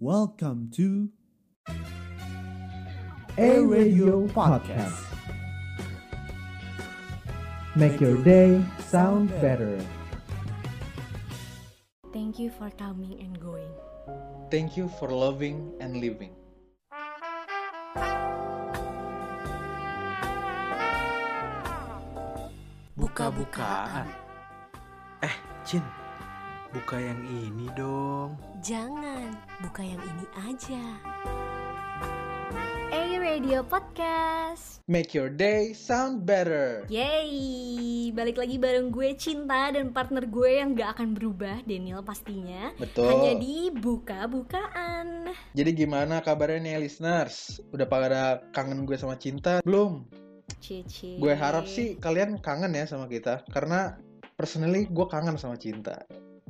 Welcome to A Radio Podcast. Make your day sound better. Thank you for coming and going. Thank you for loving and living. Buka-bukaan. Eh, Cin. Buka yang ini dong. Jangan, buka yang ini aja. A Radio Podcast. Make your day sound better. Yeay, balik lagi bareng gue Cinta dan partner gue yang gak akan berubah, Daniel pastinya. Betul. Hanya di buka-bukaan. Jadi gimana kabarnya nih listeners? Udah pada kangen gue sama cinta? Belum. Cici. Gue harap sih kalian kangen ya sama kita karena personally gue kangen sama cinta.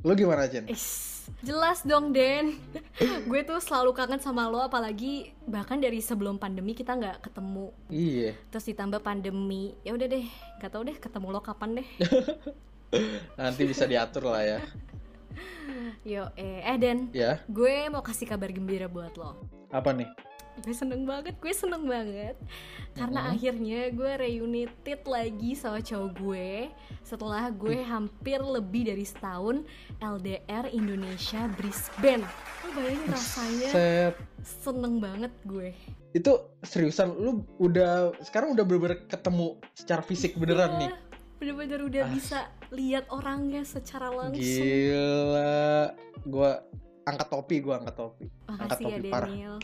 Lu gimana, Cin? Is, jelas dong Den Gue tuh selalu kangen sama lo Apalagi bahkan dari sebelum pandemi kita nggak ketemu Iya. Terus ditambah pandemi Ya udah deh, gak tau deh ketemu lo kapan deh Nanti bisa diatur lah ya. Yo, eh, eh Den Ya, Gue mau kasih kabar gembira buat lo apa nih? Gue seneng banget, gue seneng banget Karena Mhm. akhirnya gue reunited lagi sama cowok gue Setelah gue hampir lebih dari setahun LDR Indonesia Brisbane Lo bayangin rasanya Set. seneng banget gue Itu seriusan lu udah sekarang udah bener-bener ketemu secara fisik beneran nih. Iya, Bener-bener udah Ah. bisa lihat orangnya secara langsung Gila. Gua angkat topi, gua angkat topi. angkat Makasih ya topi, parah. Daniel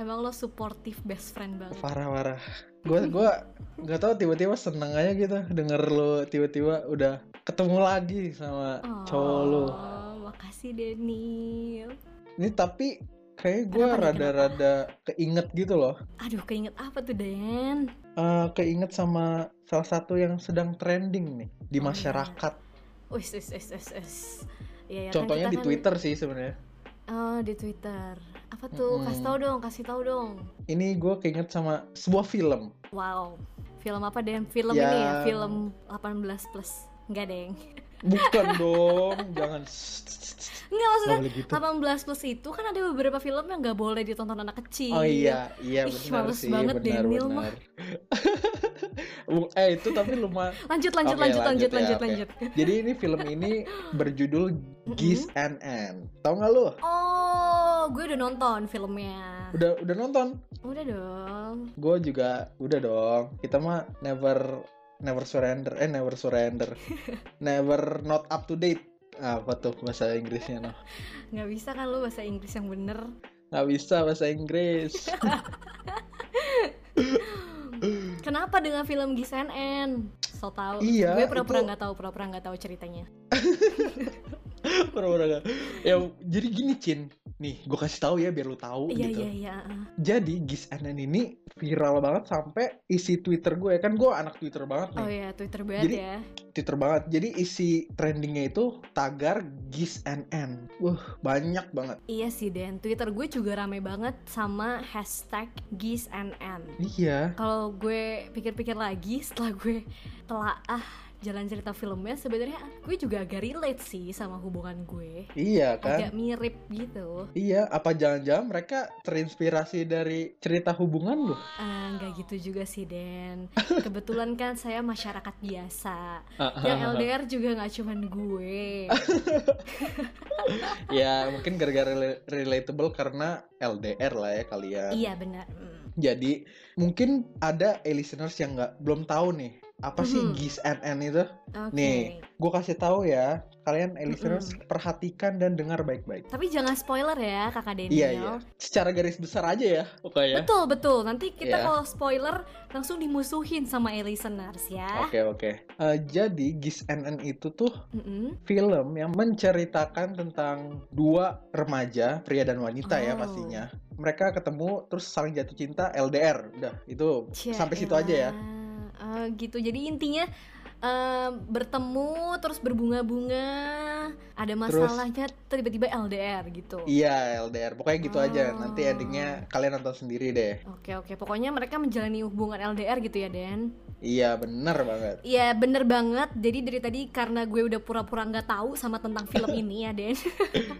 Emang lo supportive best friend banget Parah parah. Gua gua nggak tahu tiba-tiba seneng aja gitu denger lu tiba-tiba udah ketemu lagi sama cowok lu. Oh, makasih Daniel Ini tapi kayak nih, rada-rada keinget gitu loh. Aduh keinget apa tuh Dan? Eh keinget sama salah satu yang sedang trending nih di Oh, iya. masyarakat. Wis, wis, wis, wis, wis. Iya, ya kan Contohnya kita di kan- Twitter sih sebenarnya. Oh, di Twitter. Apa tuh? Mm-mm. Kasih tau dong, kasih tau dong. Ini gue keinget sama sebuah film. Wow. Film apa Dan? Film Ya. ini ya? Film 18 plus. Enggak, Deng. Bukan dong, jangan. Enggak maksudnya boleh gitu. 18 plus itu kan ada beberapa film yang nggak boleh ditonton anak kecil. Oh iya, iya Ih, benar males sih, banget benar Daniel mah. benar. Bu- eh itu tapi lumayan. Lanjut lanjut Oke, lanjut lanjut ya, lanjut oke. lanjut. Jadi ini film ini berjudul Giz and Ann. Tahu nggak lu? Oh, gue udah nonton filmnya. Udah udah nonton? Udah dong. Gue juga udah dong. Kita mah never never surrender. Eh never surrender. never not up to date. Apa tuh bahasa Inggrisnya noh? Nggak bisa kan lu bahasa Inggris yang bener. Nggak bisa bahasa Inggris. Kenapa dengan film GSNN? So tau. Iya, Gue pura-pura itu- nggak tahu, pura-pura nggak tahu ceritanya. Pura-pura nggak. Ya jadi gini Cin. Nih, gue kasih tahu ya biar lu tahu Iya gitu. iya iya. uh. Jadi Giz NN ini viral banget sampai isi Twitter gue kan gue anak Twitter banget nih. Oh iya, Twitter banget Jadi- ya. Twitter banget. Jadi isi trendingnya itu tagar Giz NN. Wah banyak banget. Iya sih Dan, Twitter gue juga rame banget sama hashtag GSNN. Iya. Kalau gue pikir-pikir lagi setelah gue telaah jalan cerita filmnya, sebenarnya gue juga agak relate sih sama hubungan gue. Iya kan. Agak mirip gitu. Iya. Apa jangan-jangan mereka terinspirasi dari cerita hubungan lu? Ah, nggak gitu juga sih Den. Kebetulan kan saya masyarakat biasa. Yang LDR juga nggak cuman gue. ya mungkin gara-gara rela- relatable karena LDR lah ya kalian. iya benar. Mm. Jadi mungkin ada eh, listeners yang nggak belum tahu nih apa sih Mhm. GIS NN itu? Oke. Nih, gue kasih tahu ya, kalian eh, listeners perhatikan dan dengar baik-baik. Tapi jangan spoiler ya kakak Daniel. Iya iya, secara garis besar aja ya, pokoknya. Betul betul. Nanti kita Iya. kalau spoiler langsung dimusuhin sama e listeners ya. Oke oke. Eh, jadi GIS NN itu tuh Mm-mm. film yang menceritakan tentang dua remaja, pria dan wanita ya Oh. pastinya. Mereka ketemu terus saling jatuh cinta LDR. Udah, itu Cia sampai situ aja ya. Eh, gitu. Jadi intinya eh, bertemu terus berbunga-bunga, ada masalahnya tiba-tiba LDR gitu. Iya LDR pokoknya gitu aja nanti Oh. endingnya kalian nonton sendiri deh Oke oke, pokoknya mereka menjalani hubungan LDR gitu ya Den. Iya bener banget Iya bener banget. Jadi dari tadi karena gue udah pura-pura nggak tahu sama tentang film ini ya Den.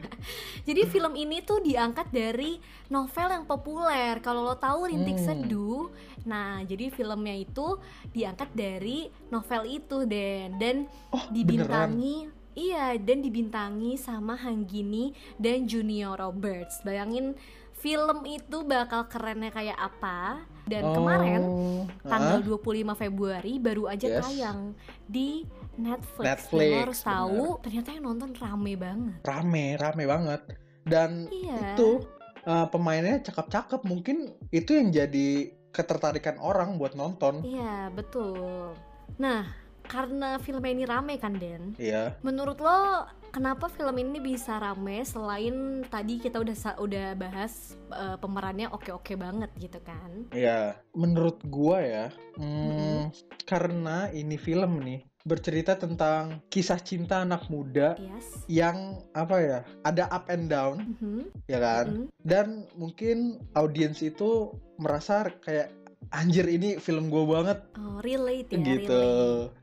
Jadi film ini tuh diangkat dari novel yang populer. Kalau lo tahu Rintik Hmm. Seduh, nah jadi filmnya itu diangkat dari novel itu Den dan oh beneran dibintangi Iya, dan dibintangi sama Hanggini dan Junior Roberts. Bayangin film itu bakal kerennya kayak apa. Dan kemarin Oh, tanggal ah, 25 Februari baru aja Yes. tayang di Netflix. Netflix, Dan harus tahu ternyata yang nonton rame banget. rame rame banget dan Iya. itu uh, pemainnya cakep-cakep mungkin itu yang jadi ketertarikan orang buat nonton Iya, betul. Nah, karena film ini rame kan, Den? iya Menurut lo kenapa film ini bisa rame selain tadi kita udah udah bahas eh, pemerannya oke-oke banget gitu kan? iya menurut gua ya hmm, Mm-mm. karena ini film nih bercerita tentang kisah cinta anak muda Yes. yang apa ya ada up and down Mhm, ya kan mhm. dan mungkin audiens itu merasa kayak anjir ini film gue banget Oh, relate ya, gitu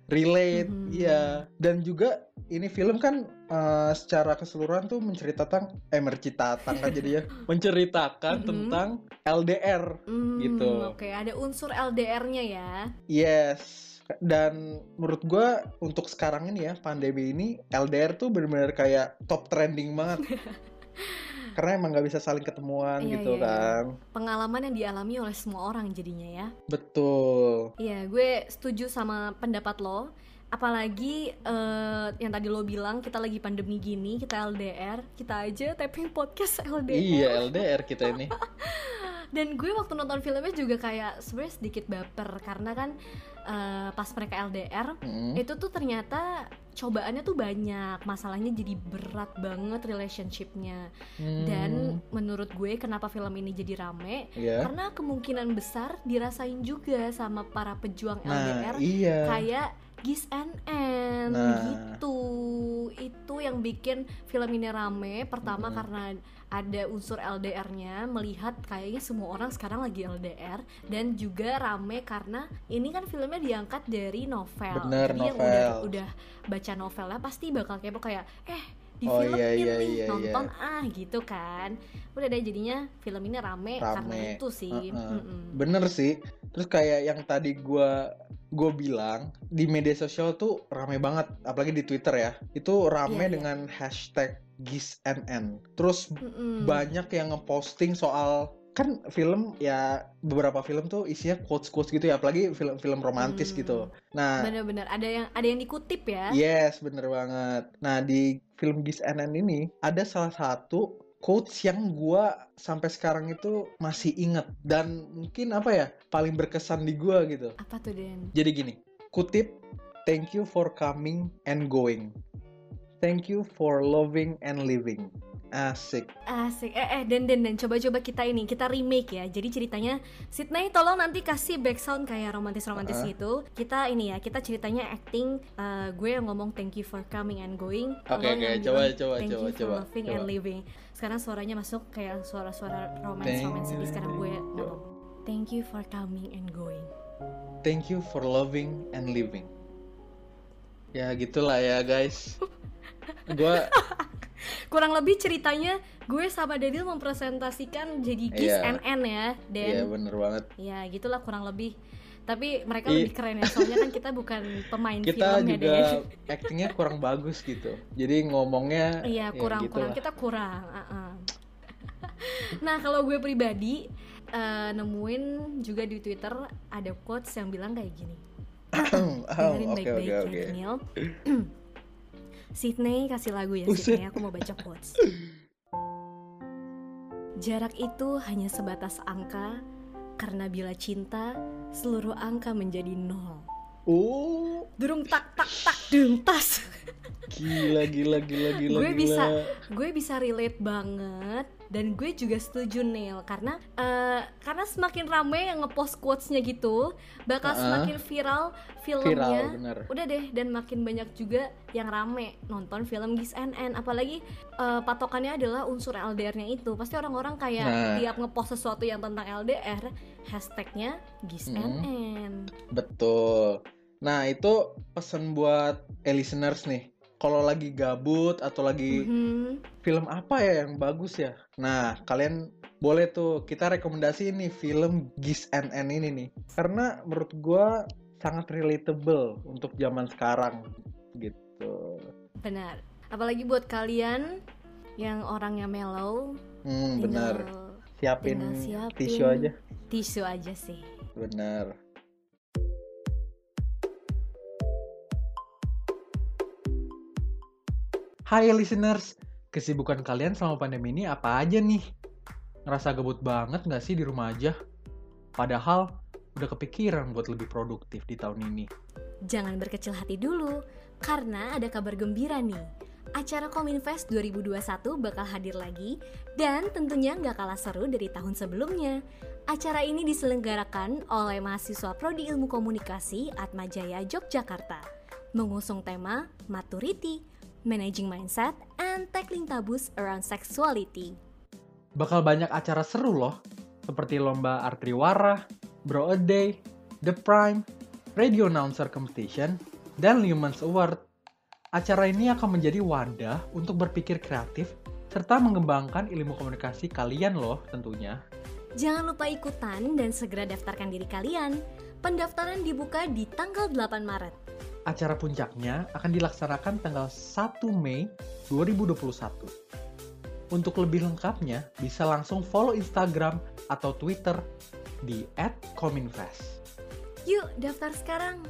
relate. Mhm. iya dan juga ini film kan eh, secara keseluruhan tuh menceritakan eh menceritakan kan jadi ya menceritakan Mhm. tentang LDR Hmm, gitu. Oke, ada unsur LDR-nya ya. yes dan menurut gue untuk sekarang ini ya pandemi ini LDR tuh benar-benar kayak top trending banget karena emang nggak bisa saling ketemuan Iya, gitu iya, kan Pengalaman yang dialami oleh semua orang jadinya ya. betul Iya, gue setuju sama pendapat lo. Apalagi eh, yang tadi lo bilang kita lagi pandemi gini, kita LDR, kita aja tapping podcast LDR. iya LDR kita ini Dan gue waktu nonton filmnya juga kayak sebenarnya sedikit baper karena kan eh, pas mereka LDR Mm. itu tuh ternyata cobaannya tuh banyak, masalahnya jadi berat banget relationshipnya. Dan menurut gue kenapa film ini jadi rame? ya Karena kemungkinan besar dirasain juga sama para pejuang nah LDR iya kayak Gis and N Nah. gitu. Itu yang bikin film ini rame. Pertama Mm-mm. karena ada unsur LDR-nya, melihat kayaknya semua orang sekarang lagi LDR dan juga rame karena ini kan filmnya diangkat dari novel. Bener, Jadi yang novel. udah udah baca novelnya pasti bakal kepo kayak eh di Oh, film iya, nih iya, nih iya, nonton ah gitu kan. Udah deh jadinya film ini rame, karena Rame. itu sih. Uh-uh. Mm-mm. bener sih terus kayak yang tadi gua gue bilang di media sosial tuh rame banget apalagi di Twitter ya itu rame Iya, iya. dengan hashtag GISNN terus Mm-mm. banyak yang ngeposting soal kan film ya beberapa film tuh isinya quotes quotes gitu ya apalagi film-film romantis Hmm. gitu nah Bener-bener ada yang ada yang dikutip ya. yes bener banget nah di film GISNN ini ada salah satu quotes yang gua sampai sekarang itu masih inget dan mungkin apa ya paling berkesan di gua gitu. Apa tuh Den? jadi gini kutip thank you for coming and going. Thank you for loving and living asik Asik. Eh eh Den Den Den coba-coba kita ini kita remake ya. Jadi ceritanya Sydney tolong nanti kasih background kayak romantis-romantis Uh-uh. gitu. Kita ini ya, kita ceritanya acting eh, gue yang ngomong thank you for coming and going. Oke, lo oke, yang coba, bilang coba, thank coba, you for coba, loving coba. and living. Sekarang suaranya masuk kayak suara-suara Thank romance you. jadi sekarang gue ngomong thank you for coming and going. thank you for loving and living ya gitulah ya guys gua Kurang lebih ceritanya gue sama Daniel mempresentasikan jadi Gis Iya. NN ya, Dan. ya bener banget Ya gitulah kurang lebih Tapi mereka I- lebih keren ya Soalnya kan kita bukan pemain kita film ya juga actingnya kurang bagus gitu jadi ngomongnya Iya ya kurang gitu kurang lah. Kita kurang uh-uh. Nah kalau gue pribadi eh, Nemuin juga di Twitter Ada quotes yang bilang kayak gini Oh, Dengerin oke baik-baik oke ya Daniel Sydney kasih lagu ya. Sydney. Aku mau baca quotes. Jarak itu hanya sebatas angka Karena bila cinta Seluruh angka menjadi nol. Oh. Durung tak tak tak dung tas. Gila, gila, gila, gila. Gue bisa- gue bisa relate banget dan gue juga setuju Neil karena eh, karena semakin rame yang ngepost quotesnya gitu bakal Uh-uh. semakin viral viral, filmnya bener. udah deh dan makin banyak juga yang rame nonton film Gis NN apalagi eh, patokannya adalah unsur LDR-nya itu pasti orang-orang kayak Nah. tiap ngepost sesuatu yang tentang LDR hashtagnya Gis. NN Betul. Nah, itu pesan buat eh, listeners nih. Kalau lagi gabut atau lagi Mhm. film apa ya yang bagus ya? Nah, kalian boleh tuh kita rekomendasi nih film Gis NN ini nih. Karena menurut gua sangat relatable untuk zaman sekarang gitu. benar apalagi buat kalian yang orangnya mellow Hmm, benar. Siapin siapin tisu aja. tisu aja sih Benar. Hai listeners, kesibukan kalian selama pandemi ini apa aja nih? Ngerasa gabut banget nggak sih di rumah aja? Padahal udah kepikiran buat lebih produktif di tahun ini. Jangan berkecil hati dulu, karena ada kabar gembira nih. Acara Kominfest 2021 bakal hadir lagi, dan tentunya nggak kalah seru dari tahun sebelumnya. Acara ini diselenggarakan oleh mahasiswa Prodi Ilmu Komunikasi Atmajaya Yogyakarta, mengusung tema Maturity, Managing Mindset, and Tackling Taboos Around Sexuality. Bakal banyak acara seru loh, seperti lomba artriwara, Bro A Day, The Prime, Radio Announcer Competition, dan Lumens Award. Acara ini akan menjadi wadah untuk berpikir kreatif serta mengembangkan ilmu komunikasi kalian loh tentunya. Jangan lupa ikutan dan segera daftarkan diri kalian. Pendaftaran dibuka di tanggal 8 Maret. Acara puncaknya akan dilaksanakan tanggal 1 Mei 2021. Untuk lebih lengkapnya, bisa langsung follow Instagram atau Twitter di @kominfest. Yuk, daftar sekarang.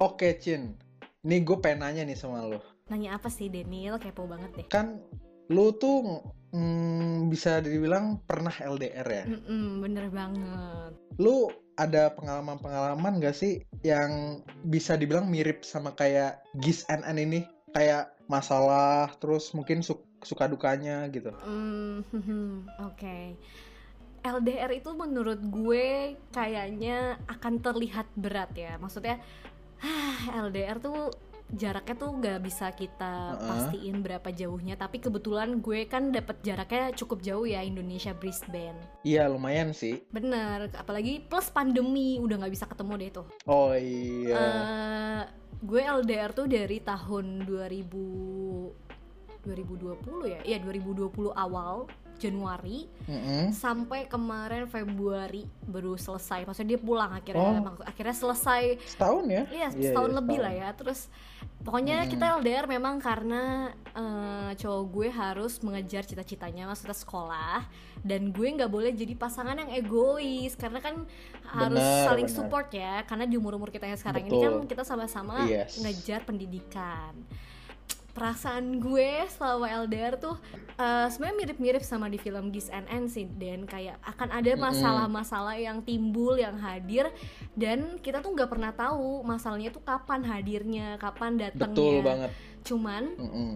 Oke, Cin. Nih gue pengen nanya nih sama lo. Nanya apa sih Daniel? Kepo banget deh. Kan lu tuh mm, bisa dibilang pernah LDR ya. Mm-mm, bener banget. Lu ada pengalaman-pengalaman gak sih yang bisa dibilang mirip sama kayak Gis NN ini? Kayak masalah, terus mungkin su- suka dukanya gitu. Hmm, Oke. LDR itu menurut gue kayaknya akan terlihat berat ya. Maksudnya, LDR tuh jaraknya tuh nggak bisa kita pastiin berapa jauhnya. Tapi kebetulan gue kan dapat jaraknya cukup jauh ya Indonesia Brisbane. Iya, lumayan sih. Bener, apalagi plus pandemi udah nggak bisa ketemu deh tuh. Oh iya. Eh, gue LDR tuh dari tahun 2000 2020 ya, iya 2020 awal Januari Mm-mm. sampai kemarin Februari baru selesai. Maksudnya dia pulang akhirnya, Oh. akhirnya selesai. Setahun ya? Iya Iya, setahun lebih setahun. lah ya. Terus pokoknya Mm-mm. kita LDR memang karena eh, cowok gue harus mengejar cita-citanya maksudnya sekolah dan gue nggak boleh jadi pasangan yang egois karena kan harus saling benar. support ya karena di umur umur kita yang sekarang ini Betul. kan kita sama-sama Yes. ngejar pendidikan perasaan gue selama LDR tuh eh, sebenarnya mirip-mirip sama di film Gis NN sih dan kayak akan ada masalah-masalah yang timbul yang hadir dan kita tuh nggak pernah tahu masalahnya tuh kapan hadirnya kapan datangnya Betul banget. cuman Mm-mm.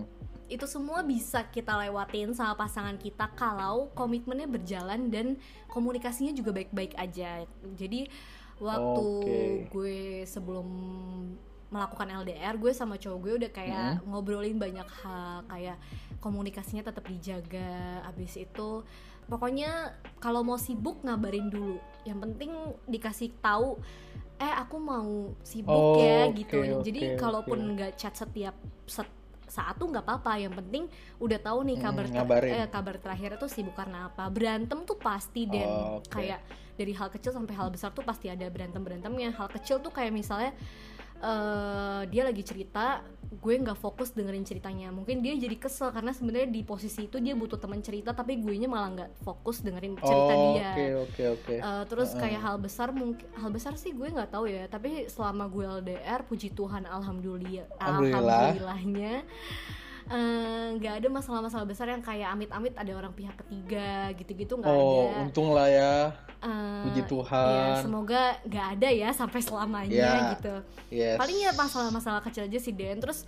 itu semua bisa kita lewatin sama pasangan kita kalau komitmennya berjalan dan komunikasinya juga baik-baik aja jadi waktu Oke. gue sebelum melakukan LDR gue sama cowok gue udah kayak ngobrolin banyak hal kayak komunikasinya tetap dijaga abis itu pokoknya kalau mau sibuk ngabarin dulu yang penting dikasih tahu eh aku mau sibuk ya Oke, gitu jadi oke. kalaupun nggak chat setiap set- saat tuh nggak apa-apa yang penting udah tahu nih Hmm, kabar ter- ngabarin. eh, kabar terakhir tuh sibuk karena apa berantem tuh pasti dan Oke. kayak dari hal kecil sampai hal besar tuh pasti ada berantem berantemnya hal kecil tuh kayak misalnya eh, dia lagi cerita gue nggak fokus dengerin ceritanya mungkin dia jadi kesel karena sebenarnya di posisi itu dia butuh teman cerita tapi gue nya malah nggak fokus dengerin cerita Oh, dia Oke, oke, oke. Uh, terus Heeh. kayak hal besar mungkin hal besar sih gue nggak tahu ya tapi selama gue LDR puji Tuhan alhamdulillah Alhamdulillah. alhamdulillahnya eh, nggak ada masalah-masalah besar yang kayak amit-amit ada orang pihak ketiga gitu-gitu nggak Oh, ada untung lah ya. Eh, Puji ya, Tuhan. semoga nggak ada ya sampai selamanya Ya, gitu Yes. paling ya masalah-masalah kecil aja sih Den terus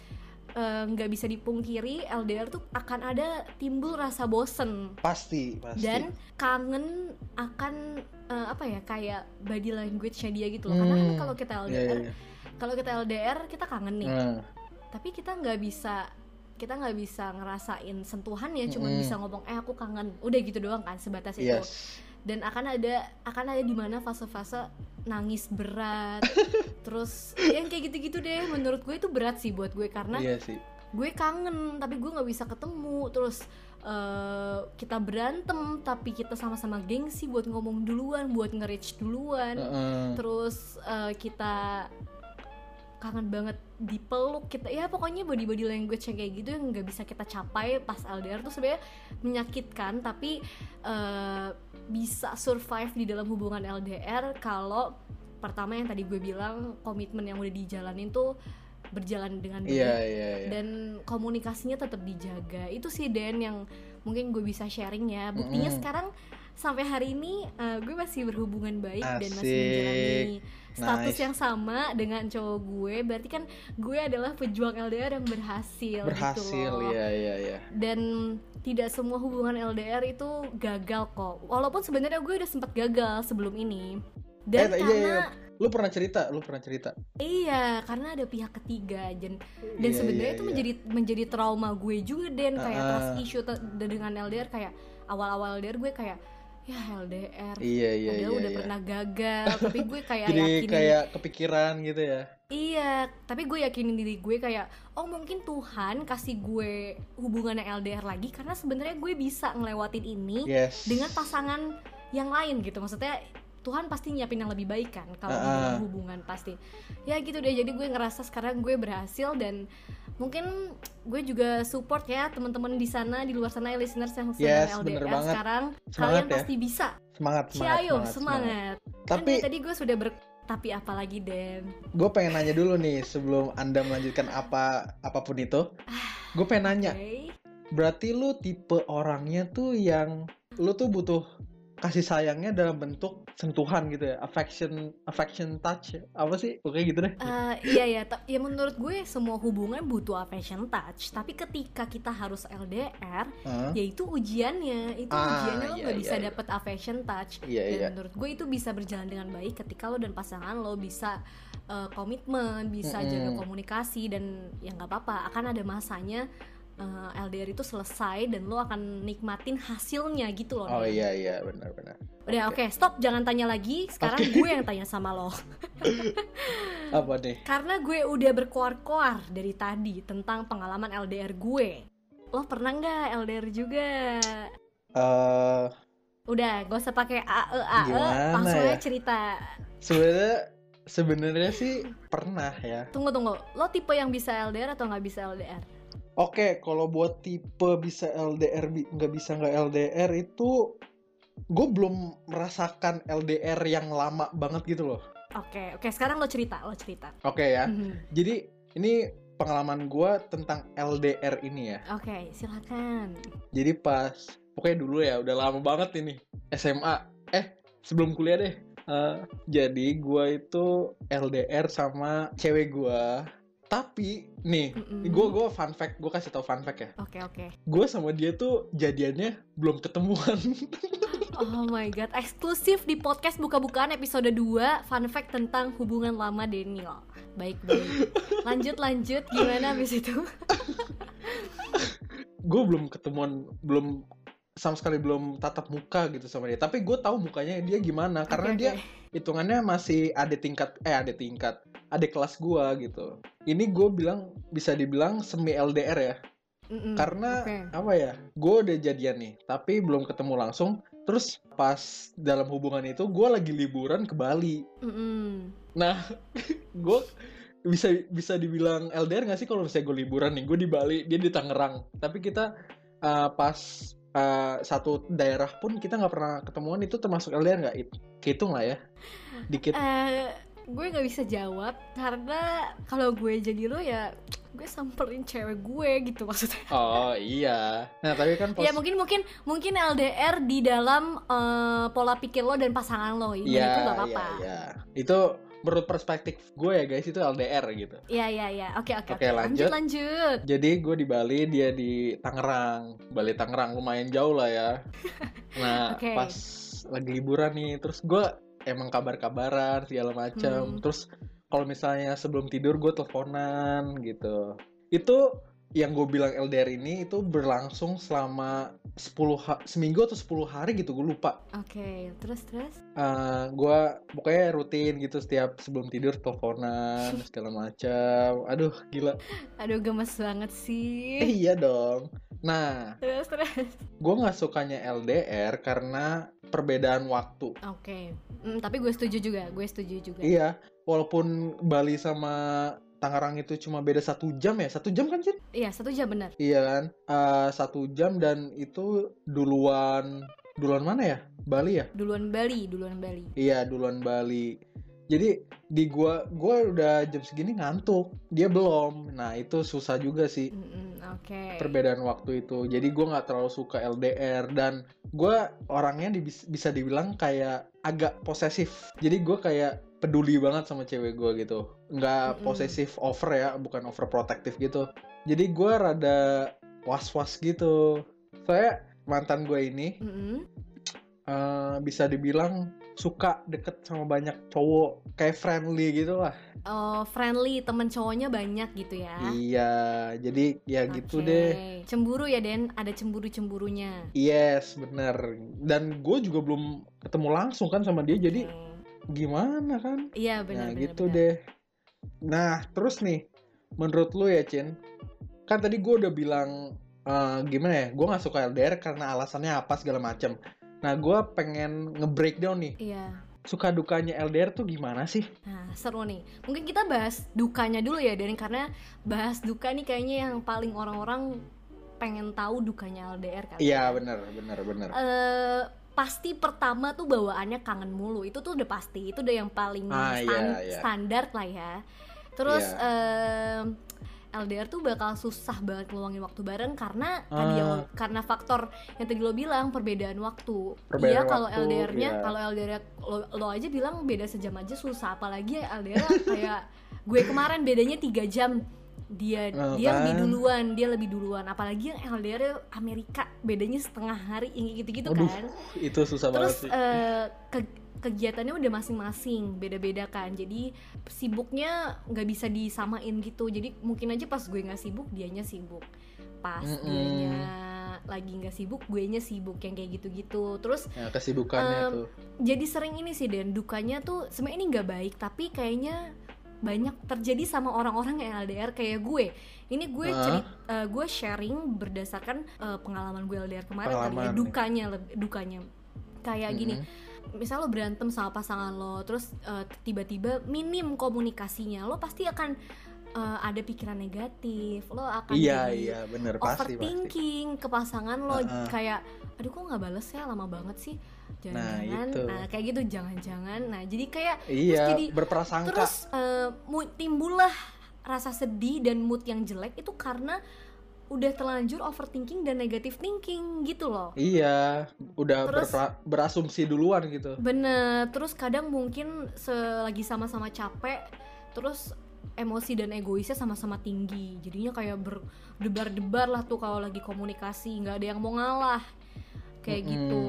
eh, nggak bisa dipungkiri LDR tuh akan ada timbul rasa bosen Pasti, pasti. dan kangen akan eh, apa ya kayak body language-nya dia gitu loh karena kan Hmm, kalau kita Iya, LDR iya, iya. kalau kita LDR kita kangen nih Nah, tapi kita nggak bisa kita nggak bisa ngerasain sentuhan ya cuma Mm-mm. bisa ngomong eh aku kangen udah gitu doang kan sebatas itu yes. Dan akan ada akan ada di mana fase-fase nangis berat terus yang kayak gitu-gitu deh menurut gue itu berat sih buat gue karena Iya sih. gue kangen tapi gue nggak bisa ketemu terus eh, kita berantem tapi kita sama-sama gengsi buat ngomong duluan buat nge-reach duluan Heeh. terus eh, kita kangen banget dipeluk kita ya pokoknya body body language yang kayak gitu yang nggak bisa kita capai pas LDR tuh sebenarnya menyakitkan tapi eh, bisa survive di dalam hubungan LDR kalau pertama yang tadi gue bilang komitmen yang udah dijalanin tuh berjalan dengan baik Iya, iya, iya. dan komunikasinya tetap dijaga itu sih Dan yang mungkin gue bisa sharing ya buktinya Mm-mm. sekarang sampai hari ini eh, gue masih berhubungan baik dan masih Asik. menjalani status Nice. yang sama dengan cowok gue berarti kan gue adalah pejuang LDR yang berhasil, gitu Berhasil, loh iya, iya, iya. dan tidak semua hubungan LDR itu gagal kok walaupun sebenarnya gue udah sempat gagal sebelum ini dan Eh, iya, karena iya. Lu pernah cerita, lu pernah cerita. Iya, karena ada pihak ketiga dan dan Iya, sebenarnya iya, itu iya. menjadi menjadi trauma gue juga Den kayak Ah. trust issue te- dengan LDR kayak awal-awal LDR gue kayak ya LDR Iya, iya, padahal iya. udah iya. pernah gagal tapi gue kayak Jadi yakinin kayak kepikiran gitu ya. Iya tapi gue yakinin diri gue kayak oh mungkin Tuhan kasih gue hubungannya LDR lagi karena sebenarnya gue bisa ngelewatin ini Yes. dengan pasangan yang lain gitu. Maksudnya Tuhan pasti nyiapin yang lebih baik kan kalau Ah. dalam hubungan pasti. Ya gitu deh jadi gue ngerasa sekarang gue berhasil dan mungkin gue juga support ya teman-teman di sana di luar sana listeners yang sedang Yes, LDR sekarang. Semangat kalian ya. pasti bisa. Semangat, semangat, Ciayo semangat, semangat, Kan Tapi dari tadi gue sudah ber tapi apalagi Den gue pengen nanya dulu nih sebelum anda melanjutkan apa apa pun itu. Gue pengen nanya, Oke. berarti lu tipe orangnya tuh yang lu tuh butuh kasih sayangnya dalam bentuk sentuhan gitu ya, affection, affection touch, apa sih? Oke gitu deh. Eh, iya ya, ya menurut gue semua hubungan butuh affection touch. Tapi ketika kita harus LDR, Hah? yaitu ujiannya itu Ah, ujiannya lo iya, nggak iya, bisa iya. dapet affection touch Iya dan iya. menurut gue itu bisa berjalan dengan baik ketika lo dan pasangan lo bisa uh, komitmen bisa Mm-mm. jaga komunikasi dan ya nggak apa-apa akan ada masanya uh, LDR itu selesai dan lo akan nikmatin hasilnya gitu loh Oh iya iya benar-benar. udah oke stop jangan tanya lagi sekarang gue yang tanya sama lo Apa nih? karena gue udah berkoar-koar dari tadi tentang pengalaman LDR gue lo pernah nggak LDR juga Eh Udah, gak usah pakai AE AE, langsung ya? aja cerita. sebenarnya sebenarnya sih pernah ya. Tunggu tunggu, lo tipe yang bisa LDR atau nggak bisa LDR? Oke, kalau buat tipe bisa LDR nggak bisa nggak LDR itu gue belum merasakan LDR yang lama banget gitu loh. Oke, oke. Sekarang lo cerita, lo cerita. Oke ya. Mhm. Jadi ini pengalaman gue tentang LDR ini ya. Oke, silakan. Jadi pas pokoknya dulu ya udah lama banget ini SMA. Eh sebelum kuliah deh. Eh, jadi gue itu LDR sama cewek gue. Tapi nih, gue gue fun fact, gue kasih tau fun fact ya. Oke oke. gue sama dia tuh jadiannya belum ketemuan. Oh my god, eksklusif di podcast buka-bukaan episode 2 Fun fact tentang hubungan lama Daniel Baik, baik Lanjut, lanjut, gimana abis itu? gue belum ketemuan, belum sama sekali belum tatap muka gitu sama dia. Tapi gue tahu mukanya dia gimana karena Oke, dia hitungannya masih ada tingkat eh ada tingkat, ada kelas gue gitu. Ini gue bilang bisa dibilang semi LDR ya. Mm-mm, Karena oke. apa ya? Gue udah jadian nih, tapi belum ketemu langsung. Terus pas dalam hubungan itu gue lagi liburan ke Bali. Mm-mm. Nah, gue bisa bisa dibilang LDR nggak sih kalau misalnya gue liburan nih, gue di Bali, dia di Tangerang. Tapi kita uh, pas uh, satu daerah pun kita nggak pernah ketemuan itu termasuk LDR nggak? It- Kehitung lah ya, dikit. Eh, gue nggak bisa jawab karena kalau gue jadi lo ya gue samperin cewek gue gitu maksudnya Oh iya. Nah tapi kan pos- ya mungkin mungkin mungkin LDR di dalam eh, pola pikir lo dan pasangan lo ini Iya, itu gak apa-apa iya. Itu menurut perspektif gue ya guys itu LDR gitu. Iya iya iya oke oke Oke, lanjut lanjut. lanjut Jadi gue di Bali, dia di Tangerang. Bali Tangerang lumayan jauh lah ya. Nah Oke. pas lagi liburan nih, terus gue emang kabar-kabaran segala macam. Hmm. Terus kalau misalnya sebelum tidur gue teleponan gitu. Itu yang gue bilang LDR ini itu berlangsung selama 10 ha- seminggu atau 10 hari gitu gue lupa. oke terus terus Eh gue pokoknya rutin gitu setiap sebelum tidur teleponan segala macam. Aduh gila. aduh gemes banget Eh, sih iya dong. Nah, terus terus gue nggak sukanya LDR karena perbedaan waktu. oke Hmm, tapi gue setuju juga gue setuju juga Iya, walaupun Bali sama Tangerang itu cuma beda satu jam ya, satu jam kan Cin? iya satu jam benar Iya kan, Eh, satu jam dan itu duluan duluan mana ya? Bali ya? duluan Bali duluan Bali Iya, duluan Bali. Jadi di gua gua udah jam segini ngantuk, dia belum. Nah itu susah juga sih. Mm-mm, oke perbedaan waktu itu jadi gue nggak terlalu suka LDR dan gue orangnya di- bisa dibilang kayak agak posesif jadi gue kayak peduli banget sama cewek gue gitu nggak Mm-mm. posesif over ya bukan overprotective gitu jadi gue rada was was gitu soalnya mantan gue ini Mm-mm. eh, bisa dibilang suka deket sama banyak cowok kayak friendly gitu lah Oh, friendly temen cowoknya banyak gitu ya iya jadi ya gitu Oke. deh Cemburu ya Den, ada cemburu-cemburunya. Yes, bener. Dan gue juga belum ketemu langsung kan sama dia, jadi Oke. Gimana kan? Iya benar nah benar. gitu benar. deh. Nah terus nih, menurut lu ya Cin, kan tadi gue udah bilang eh, gimana ya? Gue nggak suka LDR karena alasannya apa segala macem. Nah gue pengen nge-breakdown nih, Iya. suka dukanya LDR tuh gimana sih? Nah, seru nih. Mungkin kita bahas dukanya dulu ya, Den, karena bahas duka nih kayaknya yang paling orang-orang pengen tahu dukanya LDR kali. Iya ya. bener, bener, bener. Pasti pertama tuh bawaannya kangen mulu. Itu tuh udah pasti. Itu udah yang paling Ah, iya, stan- iya. standar lah ya. Terus Iya. em, LDR tuh bakal susah banget ngeluangin waktu bareng karena tadi Ah. yang lo- karena faktor yang tadi lo bilang perbedaan waktu. Perbedaan Iya kalau LDR-nya iya. kalau LDR lo, lo aja bilang beda sejam aja susah apalagi ya LDR kayak gue kemarin bedanya tiga jam dia Oh, dia kan? lebih duluan dia lebih duluan apalagi yang LDR Amerika bedanya setengah hari yang gitu-gitu Aduh, kan Itu susah banget terus sih. eh, ke- kegiatannya udah masing-masing beda-beda kan jadi sibuknya nggak bisa disamain gitu jadi mungkin aja pas gue nggak sibuk dianya sibuk pas Mm-mm. dianya lagi nggak sibuk gue nya sibuk yang kayak gitu-gitu terus Ya, kesibukannya em, tuh. jadi sering ini sih dan dukanya tuh sebenarnya ini nggak baik tapi kayaknya banyak terjadi sama orang-orang yang LDR kayak gue ini gue Ah. cerit eh, gue sharing berdasarkan eh, pengalaman gue LDR kemarin kali ya dukanya dukanya kayak gini Mm-mm. misal lo berantem sama pasangan lo terus eh, tiba-tiba minim komunikasinya lo pasti akan eh, ada pikiran negatif lo akan Iya, jadi iya, bener. Pasti, pasti. overthinking ke pasangan lo Heeh. kayak aduh kok nggak bales ya lama banget sih jangan-jangan itu. nah, kayak gitu jangan-jangan nah jadi kayak Iya, jadi- berprasangka. terus mu- timbullah rasa sedih dan mood yang jelek itu karena udah terlanjur overthinking dan negative thinking gitu loh Iya, udah Terus- berasumsi duluan gitu. Bener, terus kadang mungkin selagi sama-sama capek, terus emosi dan egoisnya sama-sama tinggi. Jadinya kayak berdebar-debar lah tuh kalau lagi komunikasi, nggak ada yang mau ngalah. Kayak Mm-mm. gitu.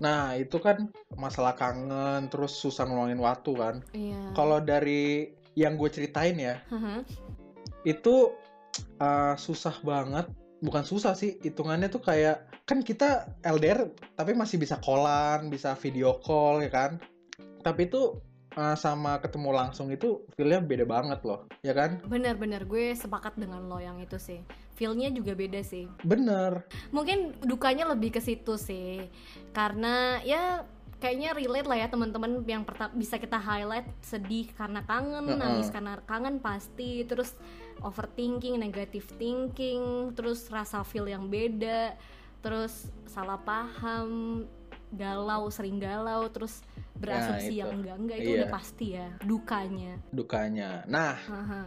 Nah, itu kan masalah kangen, terus susah ngeluangin waktu kan. Iya. Kalau dari yang gue ceritain ya, Haha. itu uh, susah banget. Bukan susah sih, hitungannya tuh kayak kan kita LDR tapi masih bisa callan, bisa video call ya kan. Tapi itu uh, sama ketemu langsung itu feel-nya beda banget loh, ya kan? Bener-bener gue sepakat dengan lo yang itu sih. Feel-nya juga beda sih. Bener. Mungkin dukanya lebih ke situ sih. Karena ya kayaknya relate lah ya teman-teman yang bisa kita highlight sedih karena kangen, Heeh. nangis karena kangen pasti, terus overthinking, negative thinking, terus rasa feel yang beda, terus salah paham, galau, sering galau, terus berasumsi itu. yang enggak-enggak itu Iya. udah pasti ya dukanya. Dukanya. Nah, Haha.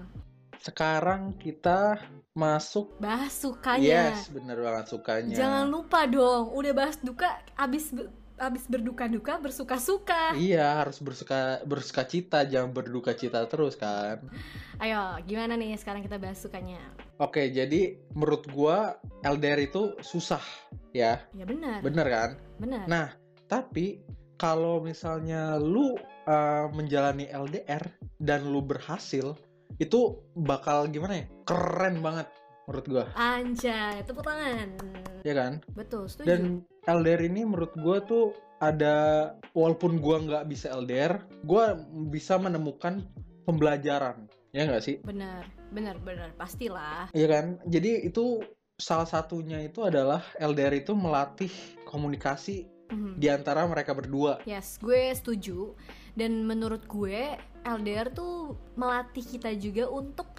sekarang kita masuk Bahas sukanya. yes bener banget sukanya Jangan lupa dong, udah bahas duka, abis be- abis berduka-duka bersuka-suka. iya harus bersuka bersuka cita jangan berduka cita terus kan Ayo, gimana nih sekarang kita bahas sukanya? oke jadi menurut gua LDR itu susah ya Ya benar, bener kan benar. Nah, tapi kalau misalnya lu uh, menjalani LDR dan lu berhasil, itu bakal gimana ya? Keren banget menurut gua, Anjay, tepuk tangan. ya kan? Betul, setuju. Dan LDR ini menurut gua tuh ada walaupun gua nggak bisa LDR, gua bisa menemukan pembelajaran, ya nggak sih? Benar, benar, benar, pastilah. Iya kan? Jadi itu salah satunya itu adalah LDR itu melatih komunikasi Mhm. di antara mereka berdua. Yes, gue setuju. Dan menurut gue, LDR tuh melatih kita juga untuk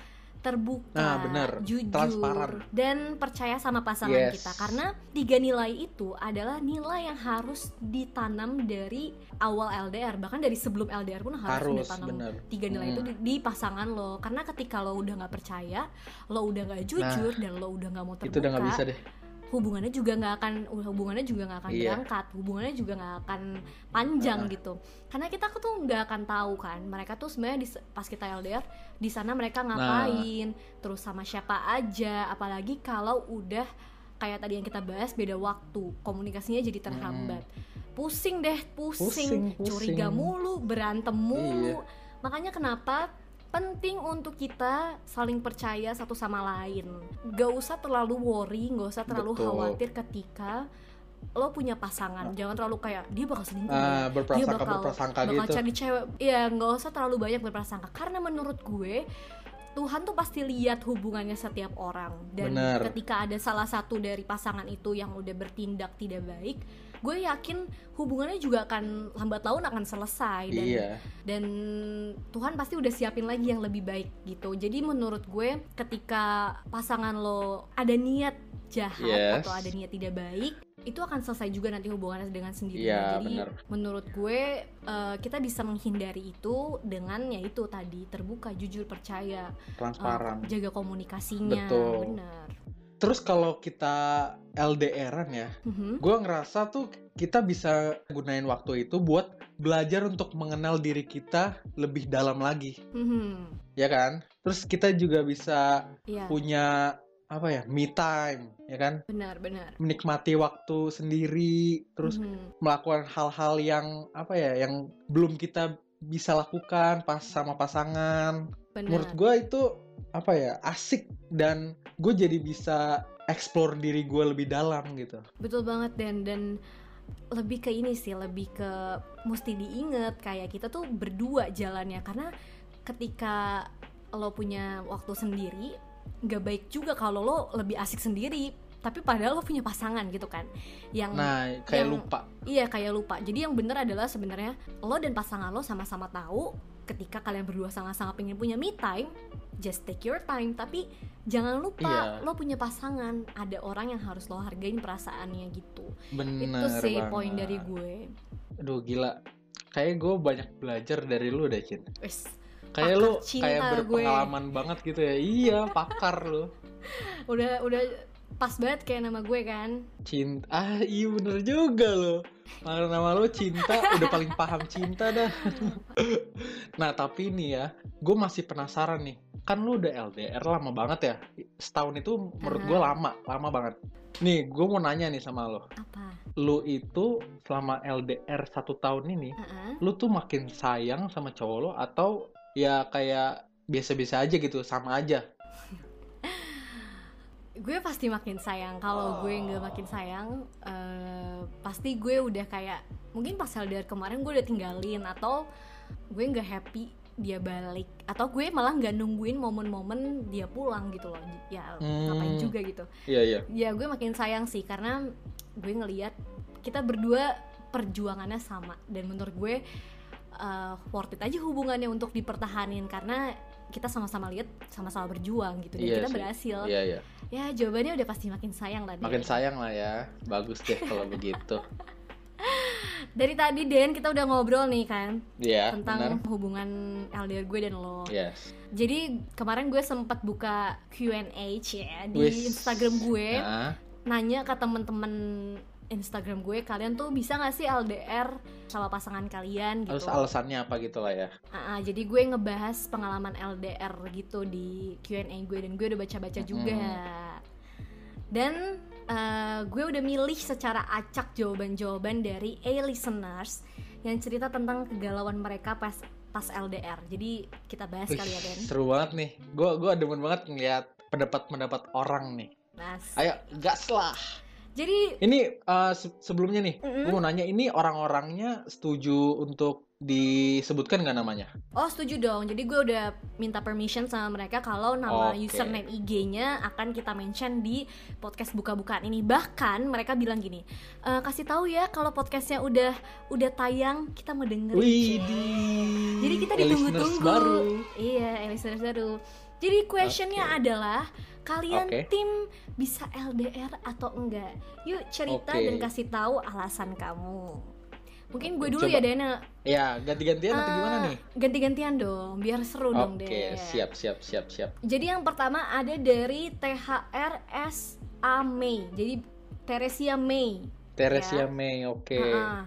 terbuka, Nah, bener. jujur, Transparan. dan percaya sama pasangan Yes. kita. Karena tiga nilai itu adalah nilai yang harus ditanam dari awal LDR, bahkan dari sebelum LDR pun harus, Harus, ditanam bener. tiga nilai itu Hmm. di, di pasangan lo. Karena ketika lo udah nggak percaya, lo udah nggak jujur, dan lo udah nggak mau terbuka, Nah, Itu udah nggak bisa deh. Hubungannya juga nggak akan hubungannya juga nggak akan Iya. berangkat hubungannya juga nggak akan panjang gitu karena kita tuh nggak akan tahu kan mereka tuh sebenarnya di, pas kita LDR di sana mereka Nah. ngapain terus sama siapa aja apalagi kalau udah kayak tadi yang kita bahas beda waktu komunikasinya jadi terhambat pusing deh pusing, Pusing, pusing. curiga mulu berantem mulu Iya. makanya kenapa penting untuk kita saling percaya satu sama lain. Gak usah terlalu worry, gak usah terlalu Betul. khawatir ketika lo punya pasangan. Jangan terlalu kayak dia bakal selingkuh. Ah, ya. dia bakal berprasangka bakal gitu. cari cewek. Iya, nggak usah terlalu banyak berprasangka. Karena menurut gue Tuhan tuh pasti lihat hubungannya setiap orang dan Bener. ketika ada salah satu dari pasangan itu yang udah bertindak tidak baik, gue yakin hubungannya juga akan lambat laun akan selesai dan Iya. dan Tuhan pasti udah siapin lagi yang lebih baik gitu. Jadi menurut gue ketika pasangan lo ada niat jahat Yes. atau ada niat tidak baik, itu akan selesai juga nanti hubungannya dengan sendirinya. Iya, Jadi bener. menurut gue eh, kita bisa menghindari itu dengan ya itu tadi terbuka, jujur, percaya, Transparan. jaga komunikasinya. Betul. Benar. Terus kalau kita LDRan ya, Mhm. gue ngerasa tuh kita bisa gunain waktu itu buat belajar untuk mengenal diri kita lebih dalam lagi, Mhm. ya kan? Terus kita juga bisa Iya, punya apa ya, me time, ya kan? benar, benar. Menikmati waktu sendiri, terus Mhm. melakukan hal-hal yang apa ya, yang belum kita bisa lakukan pas sama pasangan. Benar. Menurut gue itu apa ya, asik dan gue jadi bisa explore diri gue lebih dalam gitu. Betul banget dan dan lebih ke ini sih, lebih ke mesti diinget kayak kita tuh berdua jalannya karena ketika lo punya waktu sendiri nggak baik juga kalau lo lebih asik sendiri tapi padahal lo punya pasangan gitu kan yang Nah, kayak yang- lupa. iya kayak lupa jadi yang bener adalah sebenarnya lo dan pasangan lo sama-sama tahu ketika kalian berdua sama-sama pengen punya me time just take your time tapi jangan lupa Iya. lo punya pasangan ada orang yang harus lo hargain perasaannya gitu Bener itu sih banget. poin dari gue Aduh gila. Kayak gue banyak belajar dari lu deh, Cin. Kayak lu kayak gue. berpengalaman banget gitu ya. Iya, pakar lu. udah udah pas banget kayak nama gue kan Cinta. Ah, iya bener juga lo. Karena nama lo cinta, udah paling paham cinta dah. nah, tapi nih ya, gue masih penasaran nih. Kan lu udah LDR lama banget ya. Setahun itu menurut gue lama, lama banget. Nih, gue mau nanya nih sama lo. apa Lu itu selama LDR satu tahun ini, Heeh. lu tuh makin sayang sama cowok lo atau ya kayak biasa-biasa aja gitu, sama aja? gue pasti makin sayang. Kalau gue nggak makin sayang eh, pasti gue udah kayak mungkin pas LDR kemarin gue udah tinggalin atau gue nggak happy dia balik. Atau gue malah nggak nungguin momen-momen dia pulang gitu loh. Ya Hmm. ngapain juga gitu. Iya, iya. ya gue makin sayang sih karena gue ngelihat kita berdua perjuangannya sama. Dan menurut gue uh, worth it aja hubungannya untuk dipertahanin. Karena kita sama-sama lihat sama-sama berjuang gitu dan Iya kita sih. berhasil Iya, iya. ya jawabannya udah pasti makin sayang lah dia. Makin sayang lah ya. Bagus deh kalau begitu. Dari tadi Den kita udah ngobrol nih kan Iya, tentang benar. hubungan LDR gue dan lo. Yes. Jadi kemarin gue sempat buka Q&A ya di Wis. Instagram gue, Nah, nanya ke temen-temen Instagram gue, kalian tuh bisa gak sih LDR sama pasangan kalian terus gitu? alasannya apa gitu lah ya. Ah, jadi gue ngebahas pengalaman LDR gitu di Q&A gue dan gue udah baca-baca juga. Dan eh, gue udah milih secara acak jawaban-jawaban dari A-listeners yang cerita tentang kegalauan mereka pas pas LDR. Jadi kita bahas Wih, kali ya Den. seru banget nih. Gua gua demen banget ngeliat pendapat-pendapat orang nih. Nas. Ayo, gas lah. Jadi Ini eh, se- sebelumnya nih, Mm-mm. gue mau nanya ini orang-orangnya setuju untuk disebutkan nggak namanya? Oh setuju dong, jadi gue udah minta permission sama mereka kalau nama Oke. username IG-nya akan kita mention di podcast buka-bukaan ini. Bahkan mereka bilang gini, "E, kasih tahu ya kalau podcastnya udah udah tayang, kita mau dengerin. Widih. Jadi kita ditunggu-tunggu. Iya, listeners baru. Jadi questionnya Oke. adalah kalian Oke. tim bisa LDR atau enggak? Yuk cerita Oke. dan kasih tahu alasan kamu. Mungkin gue Oke, dulu coba. ya Dana. Ya, ganti-gantian atau gimana Ah, nih? Ganti-gantian dong, biar seru dong Oke, deh. siap, siap, siap, siap. Jadi yang pertama ada dari THRSA May. Jadi Teresia May. Teresia Ya. May, oke. Ha-ha.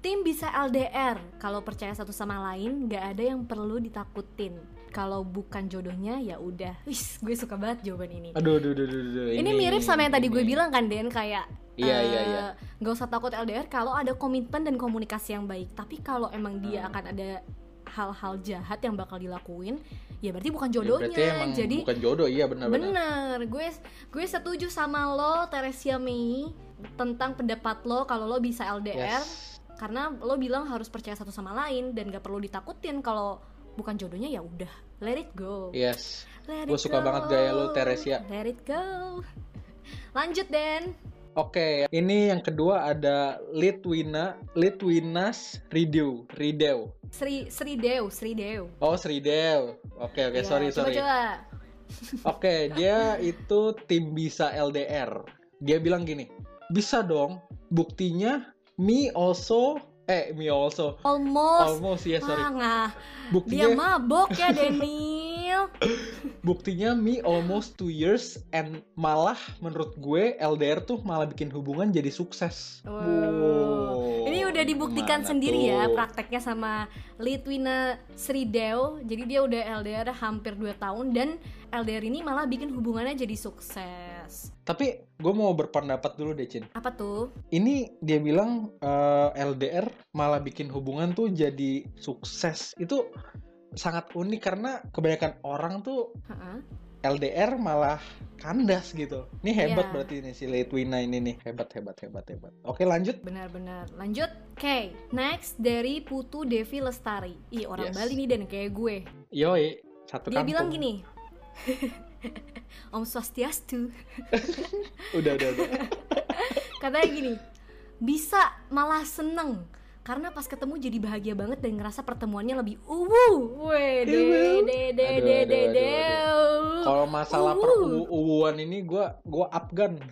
Tim bisa LDR. Kalau percaya satu sama lain, nggak ada yang perlu ditakutin. Kalau bukan jodohnya ya udah. Wis, gue suka banget jawaban ini. Aduh, aduh, aduh, aduh, aduh. Ini, mirip sama yang tadi gue ini. bilang kan Den kayak Iya, eh, iya, iya. nggak usah takut LDR kalau ada komitmen dan komunikasi yang baik. Tapi kalau emang dia Hmm. akan ada hal-hal jahat yang bakal dilakuin, ya berarti bukan Ya, jodohnya. berarti emang Jadi bukan jodoh, iya benar-benar. Bener, gue gue setuju sama lo Teresia Mei tentang pendapat lo kalau lo bisa LDR Yes. karena lo bilang harus percaya satu sama lain dan gak perlu ditakutin kalau bukan jodohnya ya udah let it go. Yes. Gue suka go. banget gaya lo, Teresia. Let it go. Lanjut Den. Oke, ini yang kedua ada Litwina, Litwinas Ridew, Ridew. Sri Sri Dew, Sri Dew. Oh, Sridew. Oke, oke, Iya, sorry, sorry. Coba-coba. Oke, dia itu tim bisa LDR. Dia bilang gini, bisa dong. Buktinya me also, eh me also, Almost. almost ya sorry. Ah, nggak. Dia Buktinya, mabok ya Daniel. buktinya me almost two years and malah menurut gue LDR tuh malah bikin hubungan jadi sukses. Wow. Wow, Ini udah dibuktikan mana sendiri ya tuh? prakteknya sama Litwina Sridew. Jadi dia udah LDR hampir 2 tahun dan LDR ini malah bikin hubungannya jadi sukses. Tapi gue mau berpendapat dulu deh, Cin. Apa tuh? Ini dia bilang eh, LDR malah bikin hubungan tuh jadi sukses. Itu sangat unik karena kebanyakan orang tuh Heeh. LDR malah kandas gitu. Ini hebat Iya. berarti ini si Litwina ini nih. Hebat, hebat, hebat, hebat. Oke lanjut. Benar-benar. Lanjut. Oke, next dari Putu Devi Lestari. Ih, orang Yes. Bali nih dan kayak gue. Yoi, satu Dia kampung. bilang gini. Om Swastiastu. Udah, udah, udah. Katanya gini, bisa malah seneng karena pas ketemu jadi bahagia banget dan ngerasa pertemuannya lebih uwu. Weh, de Uwu. de de de. Kalau masalah peruuan ini gua gua Afgan.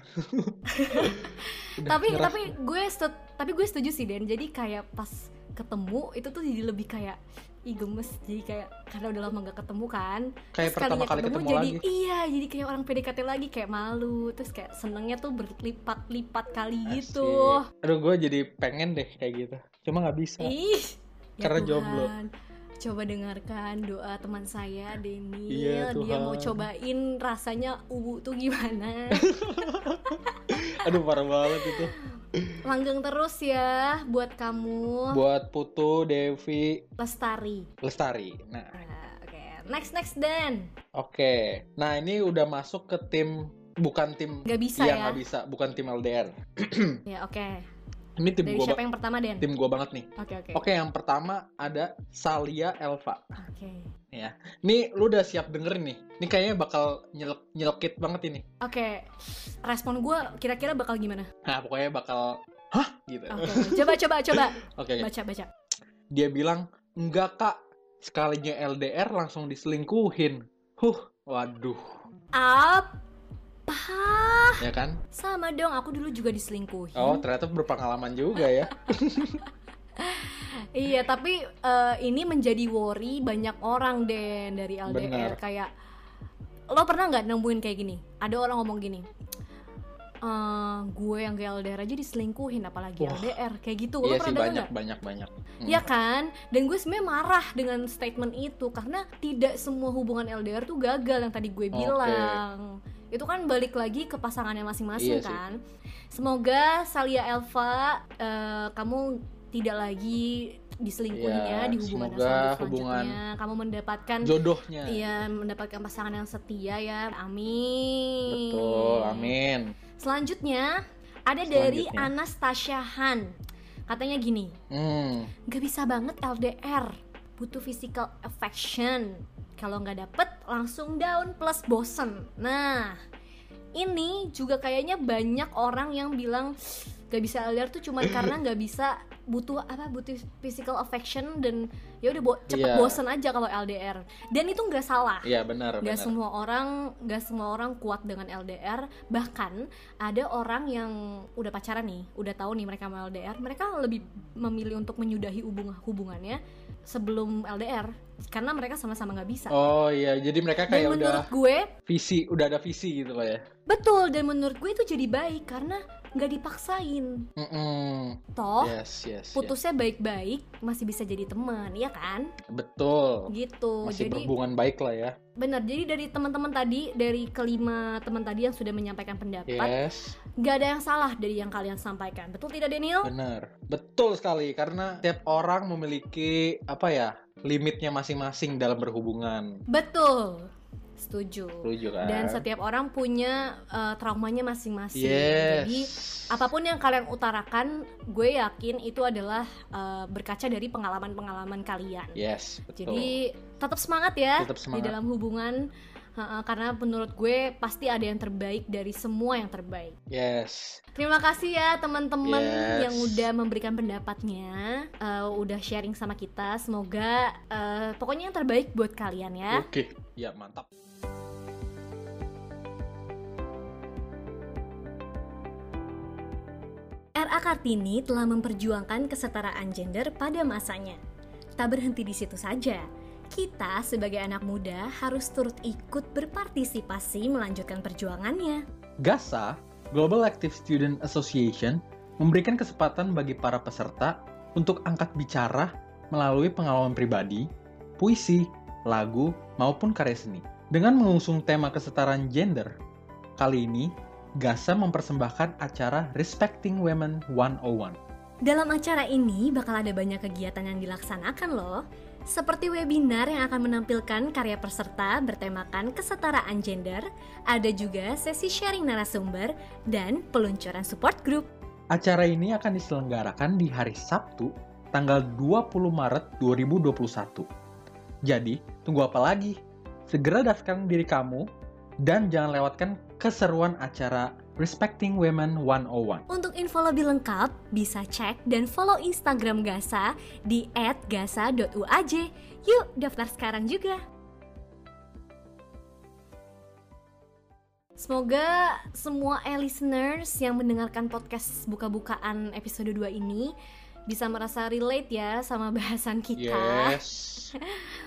Tapi tapi gue setu- tapi gue setuju sih Dan. Jadi kayak pas ketemu itu tuh jadi lebih kayak ih gemes jadi kayak karena udah lama gak ketemu kan kayak Terus pertama kali ketemu jadi lagi. iya jadi kayak orang PDKT lagi kayak malu terus kayak senengnya tuh berlipat-lipat kali gitu Asik. Aduh, gue jadi pengen deh kayak gitu. Cuma nggak bisa. Ih, ya Karena jomblo. Tuhan. Coba dengarkan doa teman saya Daniel. Iya, Dia mau cobain rasanya uwu tuh gimana. Aduh, parah banget itu. Langgeng terus ya buat kamu Buat Putu, Devi, Lestari. Lestari. Nah, Nah, Oke, next next Dan. oke. Nah, ini udah masuk ke tim bukan tim Gak bisa Iya, ya? nggak bisa, bukan tim LDR. Ya oke. Ini tim Dari gua, siapa yang pertama Dan? tim gua banget nih. Oke oke. Oke, yang pertama ada Salia Elva. Oke. Ya, nih lu udah siap dengerin nih. Ini kayaknya bakal nyelek nyelekit banget ini. Oke. Respon gue kira-kira bakal gimana? Nah, pokoknya bakal hah gitu. Oke. Coba coba coba. Oke, oke. Baca baca. dia bilang enggak kak sekalinya LDR langsung diselingkuhin huh waduh Apa? Ya kan? sama dong aku dulu juga diselingkuhin Oh, ternyata berpengalaman juga ya. Iya, tapi eh, ini menjadi worry banyak orang Den dari LDR Benar. kayak lo pernah nggak nemuin kayak gini? Ada orang ngomong gini, "Eh, gue yang ke LDR aja diselingkuhin apalagi Wah. LDR kayak gitu. Lo iya sih pernah banyak banyak banyak. Hmm. Ya kan? Dan gue sebenarnya marah dengan statement itu karena tidak semua hubungan LDR tuh gagal yang tadi gue Oke. bilang. Itu kan balik lagi ke pasangannya masing-masing Iya sih. kan. Semoga Salia Elva eh, kamu tidak lagi diselingkuhin Iya, ya di hubungan semoga selanjutnya. hubungan Kamu mendapatkan Jodohnya. Iya, mendapatkan pasangan yang setia ya. Amin. Betul, amin. Selanjutnya ada dari Selanjutnya. Anastasia Han. Katanya gini, Hmm. Gak bisa banget LDR Butuh physical affection Kalau nggak dapet langsung down plus bosen. Nah ini juga kayaknya banyak orang yang bilang gak bisa LDR tuh cuman karena nggak bisa butuh apa butuh physical affection dan ya udah bo- cepet Iya. bosen aja kalau LDR dan itu nggak salah Iya benar Gak benar. semua orang, gak semua orang kuat dengan LDR. Bahkan ada orang yang udah pacaran nih, udah tahu nih mereka mau LDR, mereka lebih memilih untuk menyudahi hubung hubungannya sebelum LDR karena mereka sama-sama nggak bisa. Oh iya, jadi mereka dan kayak udah menurut gue visi, udah ada visi gitu lah ya. betul dan menurut gue itu jadi baik karena nggak dipaksain. Mm-mm. Toh Yes, yes. yes. putusnya baik-baik masih bisa jadi teman, ya kan? Betul. Gitu. Masih jadi berhubungan baik lah ya. benar. Jadi dari teman-teman tadi, dari kelima teman tadi yang sudah menyampaikan pendapat, Yes, nggak ada yang salah dari yang kalian sampaikan betul tidak Daniel benar. Betul sekali karena tiap orang memiliki apa ya limitnya masing-masing dalam berhubungan. betul setuju Setuju kan? dan setiap orang punya uh, traumanya masing-masing Yes. jadi apa pun yang kalian utarakan gue yakin itu adalah uh, berkaca dari pengalaman-pengalaman kalian Yes, betul. jadi tetap semangat ya Tetap di semangat. dalam hubungan Uh, karena menurut gue pasti ada yang terbaik dari semua yang terbaik Yes. Terima kasih ya teman-teman Yes. yang udah memberikan pendapatnya, uh, udah sharing sama kita. Semoga uh, pokoknya yang terbaik buat kalian ya. Oke. Ya, mantap. RA Kartini telah memperjuangkan kesetaraan gender pada masanya. Tak berhenti di situ saja. Kita sebagai anak muda harus turut ikut berpartisipasi melanjutkan perjuangannya. GASA, Global Active Student Association, memberikan kesempatan bagi para peserta untuk angkat bicara melalui pengalaman pribadi, puisi, lagu, maupun karya seni. Dengan mengusung tema kesetaraan gender, kali ini GASA mempersembahkan acara Respecting Women 101. Dalam acara ini bakal ada banyak kegiatan yang dilaksanakan loh. Seperti webinar yang akan menampilkan karya peserta bertemakan kesetaraan gender, ada juga sesi sharing narasumber, dan peluncuran support group. Acara ini akan diselenggarakan di hari Sabtu, tanggal 20 Maret 2021. Jadi, tunggu apa lagi? Segera daftarkan diri kamu dan jangan lewatkan keseruan acara Respecting Women 101. Untuk info lebih lengkap, bisa cek dan follow Instagram Gasa di @gasa.uaj. Yuk, daftar sekarang juga. Semoga semua e-listeners yang mendengarkan podcast buka-bukaan episode 2 ini bisa merasa relate ya sama bahasan kita. Yes.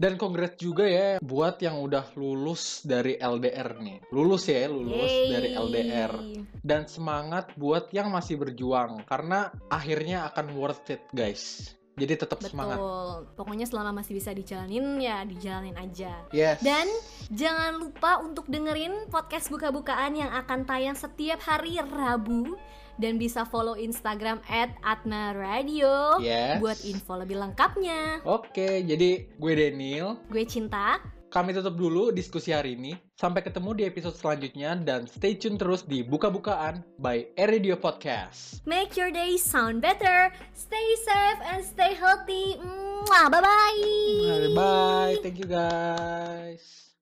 Dan congrats juga ya buat yang udah lulus dari LDR nih. Lulus ya, lulus Yeay. dari LDR. Dan semangat buat yang masih berjuang karena akhirnya akan worth it, guys. Jadi tetap semangat. Betul. Pokoknya selama masih bisa dijalanin ya dijalanin aja. Yes. Dan jangan lupa untuk dengerin podcast buka-bukaan yang akan tayang setiap hari Rabu dan bisa follow Instagram @atnaradio Yes. buat info lebih lengkapnya. Oke, jadi gue Daniel. Gue Cinta. Kami tutup dulu diskusi hari ini. Sampai ketemu di episode selanjutnya dan stay tune terus di Buka-Bukaan by Air Radio Podcast. Make your day sound better. Stay safe and stay healthy. Bye-bye. Bye bye. Thank you guys.